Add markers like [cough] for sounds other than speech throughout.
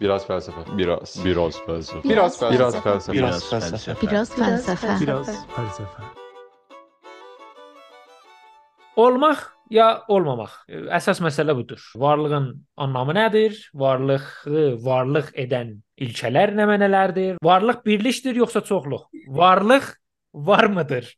Biraz felsefe. Biraz. Biraz felsefe. Biraz felsefe. Biraz felsefe. Biraz felsefe. Biraz felsefe. Biraz felsefe. Olmaq ya olmamaq. Əsas məsələ budur. Varlığın anlamı nədir? Varlığı varlıq edən ilkələr nə mənələrdir? Varlıq birlikdir yoxsa çoxluq? Varlıq varmıdır?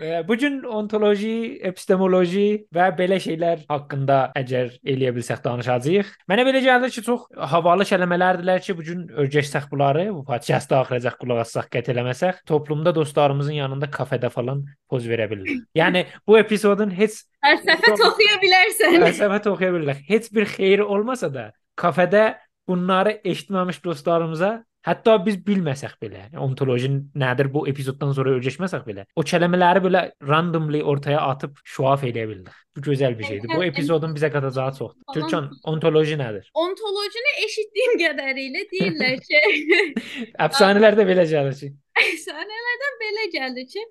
Və bu gün ontoloji, epistemoloji və belə şeylər haqqında əgər eləyə bilsək danışacağıq. Mənə belə gəlir ki, çox havalı kəlmələrdirlər ki, bu gün örgəşsək bunları, bu podkastda axıracaq qulaq assaq, qət eləməsək, toplumda dostlarımızın yanında kafedə falan poz verə bilirik. Yəni bu epizodun heç Fəlsəfə oxuya bilərsən. fəlsəfə oxuya bilirik. Heç bir xeyri olmasa da kafedə bunları eşitməmiş dostlarımıza Hətta biz bilməsək belə, yəni ontoloji nədir bu epizoddan sonra öyrəşməsək belə, o kəlmələri belə randomly ortaya atıb şuaf eləyə bildik. Bu gözəl bir şeydir. Bu epizodun bizə qatacağı çoxdur. Türkan, ontoloji nədir? Ontolojini eşitdiyim qədərilə deyirlər [laughs] ki, Əfsanələrdə belə gəlir ki. əfsanələrdən belə gəlir ki,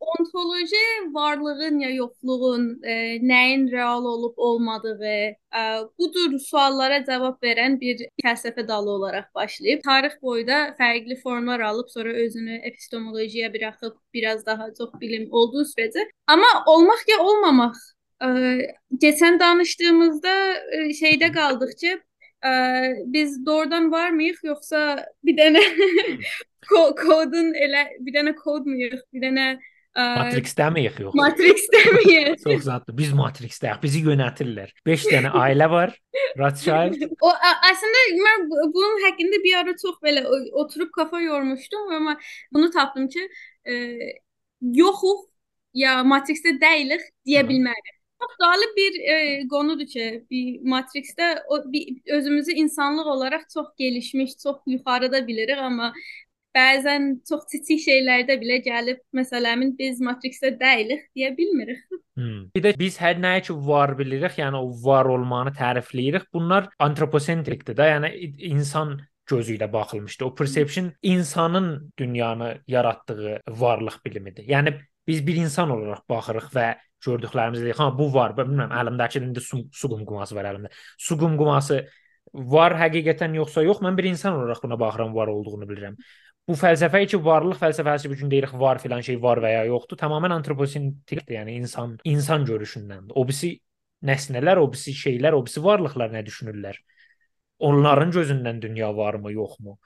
ontoloji varlığın ya yoxluğun, e, nəyin real olub olmadığı, e, budur suallara cavab verən bir fəlsəfə dalı olaraq başlayıb. Tarix boyu da fərqli formlar alıb, sonra özünü epistemologiya buraxıb, biraz daha çox bilim olduğu sürəcə. Amma olmaq ya olmamaq. E, keçən danışdığımızda e, şeydə qaldıq e, biz doğrudan var mıyıq yoxsa bir dənə [laughs] ko kodun elə bir dənə kodmuyuq, bir dənə Matrixdəmiyik yox. Matrixdəmiyik. [laughs] Çox zaddır. Biz Matrixdəyik. Bizi yönətirlər. 5 dənə ailə var. Rothschild. [laughs] O əslində mən bu- bunun haqqında bir ara çox belə oturub kafa yormuşdum amma bunu tapdım ki, e, yoxuq ya Matrixdə deyilik deyə bilmərik. Çox qalib bir e, qonudur ki, bir Matrixdə o bir özümüzü insanlıq olaraq çox gelişmiş, çox yuxarıda bilirik amma bəzən çox kiçik şeylərdə belə gəlib məsələmin biz Matrixdə deyilik deyə bilmirik. Hmm. Bir də biz hər nəyi ki var bilirik, yəni o var olmanı tərifləyirik. Bunlar antroposentrikdir də, yəni insan gözü ilə baxılmışdı. O perception insanın dünyanı yaratdığı varlıq bilimidir. Yəni biz bir insan olaraq baxırıq və gördüklərimizi deyək, ha bu var, bilmirəm, əlimdəki indi su, su qumquması var əlimdə. Su qumquması var həqiqətən yoxsa yox? Mən bir insan olaraq buna baxıram, var olduğunu bilirəm. Bu fəlsəfə ki, varlıq fəlsəfəsi bu gün deyirik var filan şey var və ya yoxdur. Tamamilə antroposentrikdir, yəni insan insan görüşündəndir. O birisi nəsnələr, o birisi şeylər, o birisi varlıqlar nə düşünürlər? Onların gözündən dünya varmı, yoxmu?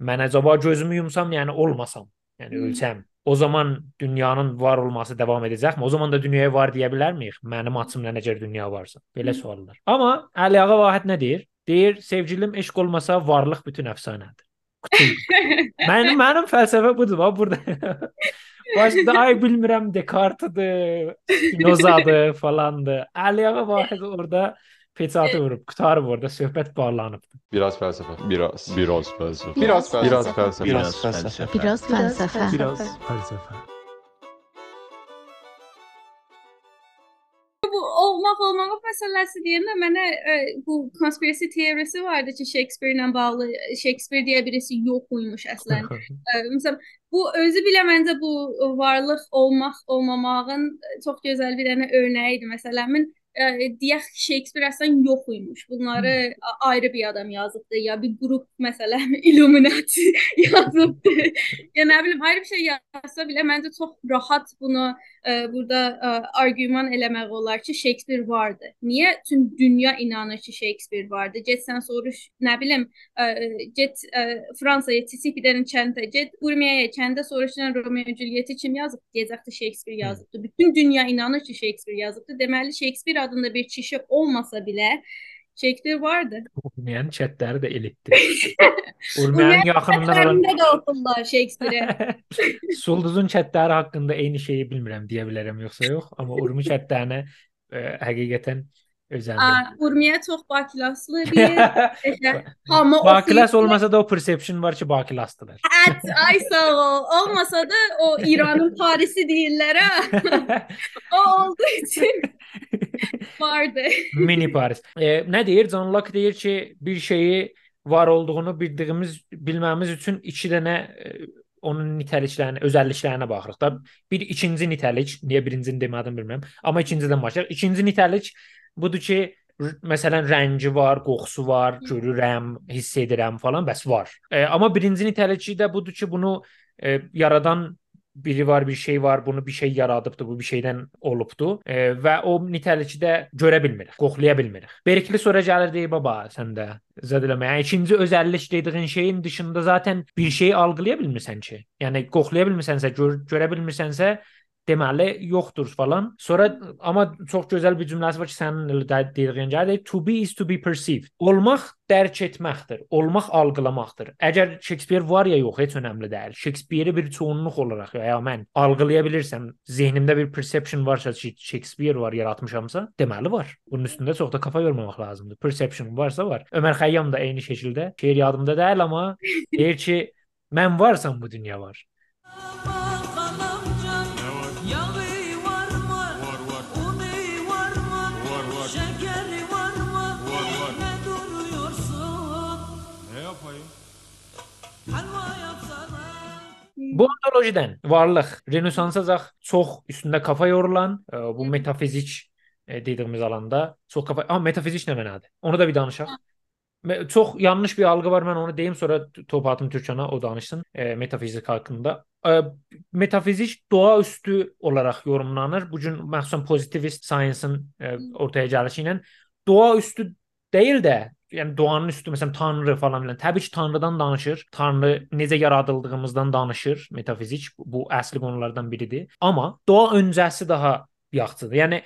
Mən acaba gözümü yumsam, yəni olmasam, yəni Hmm. ölsəm, o zaman dünyanın var olması davam edəcəkmi? O zaman da dünyaya var deyə bilərmiyik? Mənim açımdan əgər dünya varsa. Belə suallar. Amma Əliağa Vahid nə deyir? Deyir, sevgilim eşq olmasa varlıq bütün əfsanədir. Qutul. Mənim mənim fəlsəfə budur bax burada. [laughs] Başda ay bilmirəm Descartes-dır, Spinoza-dır falandır. Əliağa Vahid orada peçatı vurub, qutarıb orada söhbət bağlanıb. Biraz felsefe. Biraz. Biraz felsefe. Biraz felsefe. Biraz felsefe. Biraz felsefe. Biraz felsefe. Biraz felsefe. Bu məsələsi deyəndə mənə e, bu konspirasi teorisi vardı ki, Shakespeare-ilə bağlı Shakespeare deyə birisi yoxmuş əslən. [laughs] E, Məsələn, bu özü bilə məncə bu varlıq olmaq olmamağın çox gözəl bir dənə örnəyidir. Məsələn, mən e, deyək Shakespeare əslən yox imiş. Bunları a- ayrı bir adam yazıbdı ya bir qrup məsələn [laughs] Illuminati [laughs] yazıbdı. ya nə bilim ayrı bir şey yazsa belə məncə çox rahat bunu e, burada e, argüman eləmək olar ki, Shakespeare vardı. Niyə? Çünki dünya inanır ki, Shakespeare vardı. Get sən soruş, nə bilim, e, get e, Fransaya Tisipidən kəndə, get Urmiyaya kəndə soruşsan Romeo Juliet-i kim yazıb? Deyəcəkdi Shakespeare yazıbdı. Bütün dünya inanır ki, Shakespeare yazıbdı. Deməli Shakespeare adında bir kişi olmasa belə Shakespeare vardı. Urmiyanın chatləri də elitdir. [laughs] Urmiyanın yaxınından olan Əlində də oxurlar Shakespeare-e. [laughs] Sulduzun chatləri haqqında eyni şeyi bilmirəm deyə bilərəm yoxsa yox, amma Urmi chatlərinə ə, həqiqətən özəndim. Aa, Urmiya çox baklaslı bir [laughs] Eşə, Amma Bakilas olmasa da o perception var ki, bakilasdılar. At, ay sağ ol. Olmasa da o İranın Parisi deyirlər ha. o olduğu için [laughs] vardı. Mini Paris. E, nə deyir? John Locke deyir ki, bir şeyi var olduğunu bildiyimiz, bilməmiz üçün iki dənə e, onun nitəliklərinə, özəlliklərinə baxırıq da. Bir ikinci nitəlik, niyə birincini demədim bilmirəm, amma ikincidən başlayaq. İkinci nitəlik budur ki, məsələn rəngi var, qoxusu var, görürəm, hiss edirəm falan, bəs var. E, amma birinci nitəlici də budur ki, bunu e, yaradan biri var, bir şey var, bunu bir şey yaradıbdı, bu bir şeydən olubdu e, və o nitəlikdə görə bilmirik, qoxlaya bilmirik. Berikli sonra gəlir deyir baba, sən də zədələmə. Yəni ikinci özəllik dediyin şeyin dışında zaten bir şey algılaya bilmirsən ki. Yəni qoxlaya bilmirsənsə, gör, görə bilmirsənsə deməli yoxdur falan. Sonra amma çox gözəl bir cümləsi var ki, sənin elə dediyin gəlir. To be is to be perceived. Olmaq dərk etməkdir. Olmaq algılamaqdır. Əgər Shakespeare var ya yox, heç önəmli deyil. Shakespeare-i bir çoğunluq olaraq ya, ya mən algılaya bilirsəm, zehnimdə bir perception varsa ki, Shakespeare var yaratmışamsa, deməli var. Bunun üstündə çox da kafa yormamaq lazımdır. Perception varsa var. Ömər Xəyyam da eyni şəkildə şeir yadımda deyil amma deyir ki, mən varsam bu dünya var. Bu ontolojidən varlıq Renesansacaq çox üstündə kafa yorulan, e, bu metafizik e, dediyimiz alanda çox kafa, amma metafizik nə mənadır? Onu da bir danışaq. Çox yanlış bir algı var. Mən onu deyim, sonra top atım Türkana o danışsın e, metafizik haqqında. E, metafizik doğaüstü olaraq yorumlanır. Bu gün məxsusən pozitivist science-ın e, ortaya gəlişi ilə doğaüstü deyil də, yəni doğanın üstü məsələn tanrı falan filan. Təbii ki, tanrıdan danışır. Tanrı necə yaradıldığımızdan danışır metafizik. Bu, əsli qonulardan biridir. Amma doğa öncəsi daha yaxşıdır. Yəni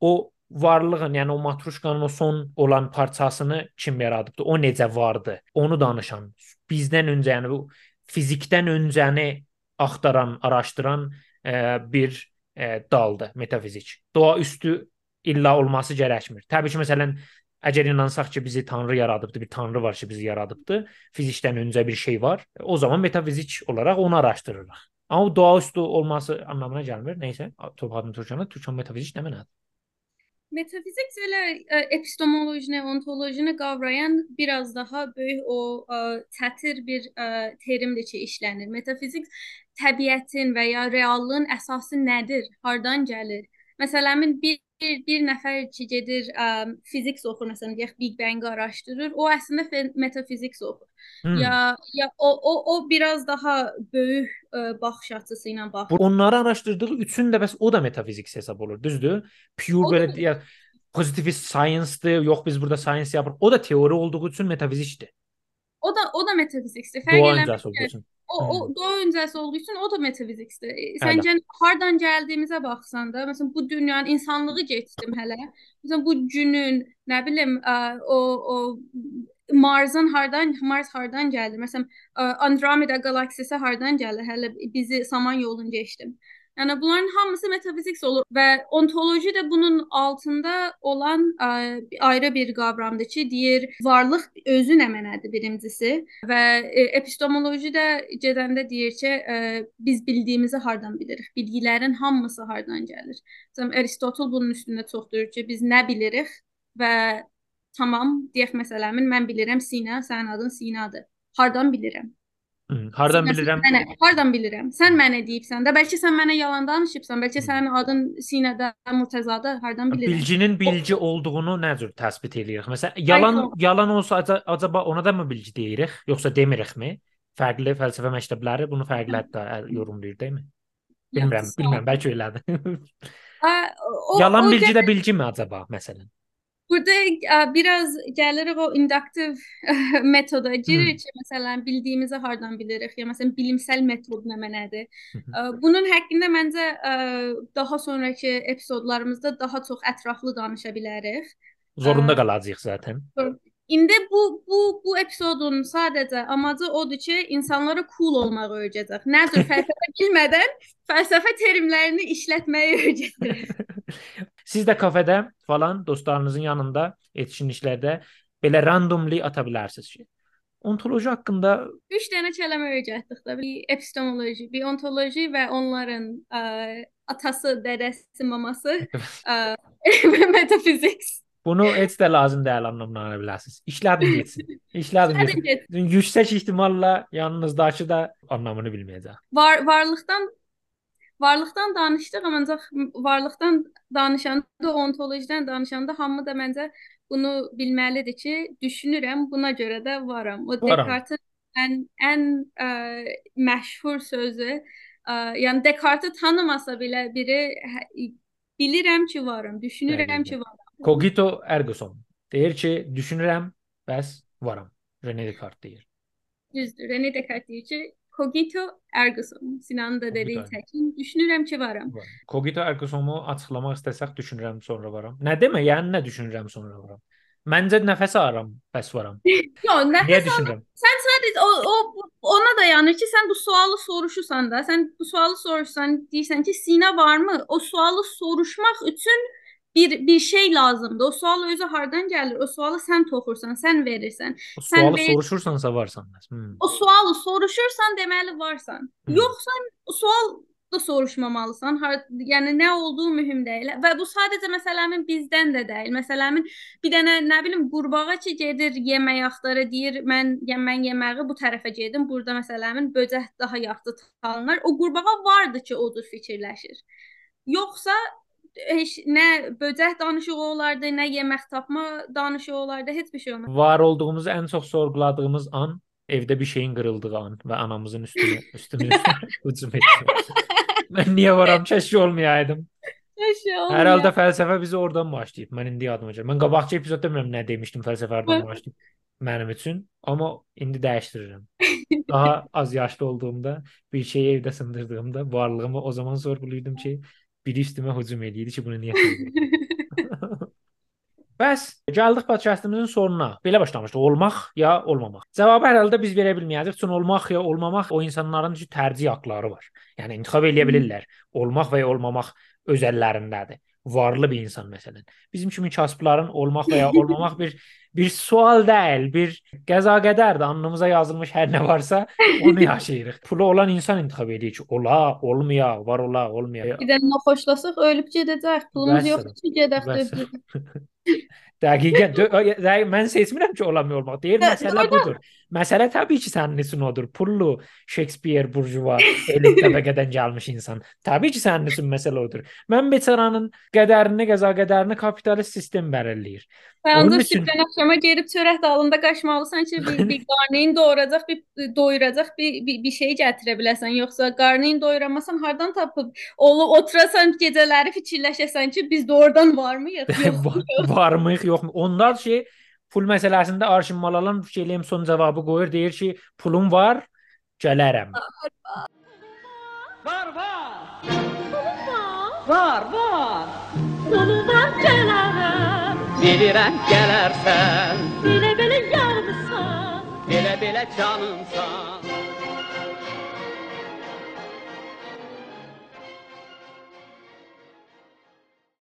o varlığın, yəni o matruşkanın o son olan parçasını kim yaradıbdı? O necə vardı? Onu danışan, bizdən öncə, yəni bu fizikdən öncəni axtaran, araşdıran e, bir e, daldır metafizik. Doğa üstü illa olması gərəkmir. Təbii ki, məsələn, əgər inansaq ki, bizi Tanrı yaradıbdı, bir Tanrı var ki, bizi yaradıbdı, fizikdən öncə bir şey var, o zaman metafizik olaraq onu araşdırırıq. Amma doğaüstü olması anlamına gəlmir. Nəysə, Tophadın Türkçəndə Türkçə metafizik nə mənadır? Metafizik elə ə, epistemolojini, ontolojini qavrayan biraz daha böyük o ə, çətir bir ə, terimdir ki, işlənir. Metafizik təbiətin və ya reallığın əsası nədir? Hardan gəlir? Məsələn, bir bir, bir nəfər ki gedir ə, fizik oxur, məsələn, deyək Big Bang-i araşdırır, o əslində fe- metafizik oxur. Hmm. Ya ya o o o biraz daha böyük ə, baxış açısı ilə baxır. Bu onları araşdırdığı üçün də bəs o da metafizik hesab olur, düzdür? Pure O da- belə ya pozitivist science-dır, yox biz burada science yapırıq. O da teori olduğu üçün metafizikdir. O da o da metafizikdir. Fərq Doğa eləmir. O, o doğa öncəsi olduğu üçün o da metafizikdir. E, Səncə hardan gəldiyimizə baxsan da, məsələn bu dünyanın insanlığı keçdim hələ. Məsələn bu günün, nə bilim, o o Marsın hardan Mars hardan gəldi? Məsələn Andromeda qalaksiyası hardan gəlir? Hələ bizi Samanyolun keçdim. Yəni bunların hamısı metafizik olur və ontoloji də bunun altında olan ə, ayrı bir qavramdır ki, deyir varlıq özü nə mənadır birincisi və e, epistemoloji də gedəndə deyir ki, e, biz bildiyimizi hardan bilirik? Bilgilərin hamısı hardan gəlir? Məsələn Aristotel bunun üstündə çox durur ki, biz nə bilirik və tamam, deyək məsələmin mən bilirəm Sina, sənin adın Sinadır. Hardan bilirəm? Hmm. Hardan Sinə- bilirəm? Mənə, hardan bilirəm? Sən mənə deyibsən də, bəlkə sən mənə yalan danışıbsan, bəlkə sənin adın Sinədə Murtəzadır, hardan bilirəm? Bilginin bilgi olduğunu nə cür təsbit edirik? Məsələn, yalan Aynen. yalan olsa aca- acaba ona da mı bilgi deyirik, yoxsa demirikmi? Fərqli fəlsəfə məktəbləri bunu fərqli hətta yorumlayır, deyilmi? Bilmirəm, bilmirəm, bəlkə elədir. O, Yalan o bilgi də bilgi mi acaba məsələn? Burada ə, biraz gəlirik o induktiv metoda girir ki, məsələn, bildiyimizi hardan bilirik? Ya məsələn, bilimsel metod nə mənadır? Ə, Bunun haqqında məncə ə, daha sonrakı epizodlarımızda daha çox ətraflı danışa bilərik. Zorunda Ə, qalacağıq zaten. İndi bu bu bu epizodun sadəcə amacı odur ki, insanlara cool olmağı öyrədəcək. Nə cür [laughs] fəlsəfə bilmədən fəlsəfə terimlərini işlətməyi öyrədəcək. [laughs] Siz də kafedə falan dostlarınızın yanında etkinliklərdə belə randomly ata bilərsiniz ki. Ontoloji haqqında 3 dənə kəlmə öyrətdik də. Bir epistemoloji, bir ontoloji və onların ə, atası, dədəsi, maması, ə, və metafizik. bunu heç də lazım deyil anlamına bilərsiniz. İşlədin getsin. İşlədin Hadi getsin. get. Yüksək ehtimalla yanınızdakı da anlamını bilməyəcək. Var varlıqdan varlıqdan danışdıq, amma ancaq varlıqdan danışanda, ontolojidən danışanda hamı da məncə bunu bilməlidir ki, düşünürəm, buna görə də varam. O Varam. Descartes-in ən ən ə, məşhur sözü, ə, yəni Descartes-i tanımasa belə biri hə, bilirəm ki, varım, düşünürəm ki, varam. Cogito ergo sum. Deyir ki, düşünürəm, bəs varam. René Descartes deyir. Düzdür. René Descartes deyir ki, cogito ergo sum. Sinanın da dediyi təkin düşünürəm ki, varam. Varam. Cogito ergo sumu açıqlamaq istəsək düşünürəm sonra varam. Nə demək? Yəni nə düşünürəm sonra varam? Məncə nəfəs alıram, bəs varam. [laughs] Yox, nə Niyə düşünürəm? Sən sadəcə o, o ona dayanır ki, sən bu sualı soruşursan da, sən bu sualı soruşsan, deyirsən ki, sinə varmı? O sualı soruşmaq üçün bir bir şey lazımdır. O sual özü hardan gəlir? O sualı sən toxursan, sən verirsən. O Sən sualı ver- soruşursansa varsan. Hmm. O sualı soruşursan, deməli varsan. Hı. Yoxsa sual da soruşmamalısan. Har yəni nə olduğu mühüm deyil. Və bu sadəcə məsələmin bizdən də deyil. Məsələmin bir dənə nə bilim qurbağa ki gedir yemək axtarır, deyir mən yəni mən yeməyi bu tərəfə gedim. Burada məsələmin böcək daha yaxşı tanınır. O qurbağa vardı ki, o cür fikirləşir. Yoxsa heç nə böcək danışığı olardı, nə yemək tapma danışığı olardı, heç bir şey olmaz. Var olduğumuzu ən çox sorğuladığımız an evdə bir şeyin qırıldığı an və anamızın üstünə [laughs] üstünə [laughs] hücum etdi. Mən niyə varam? Keşke olmayaydım. Şey olmaz. Hər halda fəlsəfə bizi oradan başlayıb. Mən indi yadıma gəlir. Mən qabaqçı epizodda bilmirəm nə demişdim fəlsəfə oradan başlayıb mənim üçün, amma indi dəyişdirirəm. Daha az yaşlı olduğumda bir şeyi evdə sındırdığımda varlığımı o zaman sorğulayırdım ki, biri üstümə hücum eləyirdi ki, bunu niyə? [laughs] Bəs gəldik podkastımızın sonuna. Belə başlamışdıq. Olmaq ya olmamaq. Cavabı hər halda biz verə bilməyəcəyik. Çünki olmaq ya olmamaq o insanların üçün tərcih haqqları var. Yəni intixab eləyə bilirlər. Olmaq və ya olmamaq öz əllərindədir. Varlı bir insan məsələn. Bizim kimi kasıbların olmaq və ya olmamaq bir bir sual deyil, bir qəza qədərdir. Alnımıza yazılmış hər nə varsa onu yaşayırıq. [laughs] Pulu olan insan intixab edir ki, ola, olmaya, var ola, olmaya. Bir də xoşlasaq ölüb gedəcək. Pulumuz Vəssalam. yoxdur ki, gedək. [laughs] Dəqiqən mən seçmirəm ki, olamıyor olmaq. Deyir məsələ budur. Məsələ təbii ki, sənin üçün odur. Pullu, Shakespeare, burjuva, elit təbəqədən gəlmiş insan. Təbii ki, sənin üçün məsələ odur. Mən beçaranın qədərini, qəza qədərini kapitalist sistem bəlirləyir. Sən üçün- sübdən axşama gedib çörək dalında qaçmalısan ki, bir, bir qarnını doyuracaq, bir doyuracaq bir, bir, bir şey gətirə biləsən. Yoxsa qarnını doyuramasan hardan tapıb olub oturasan gecələri fikirləşəsən ki, biz də oradan varmıyıq? Yox. Va- Varmıyıq, yoxmu? Onlar şey pul məsələsində Arşin Malalan şeyləyim son cavabı qoyur, deyir ki, pulum var, gələrəm. Var var. Var var. Yolundan gələrəm, Bilirəm gələrsən. belə-belə yarımsan. Belə belə canımsan.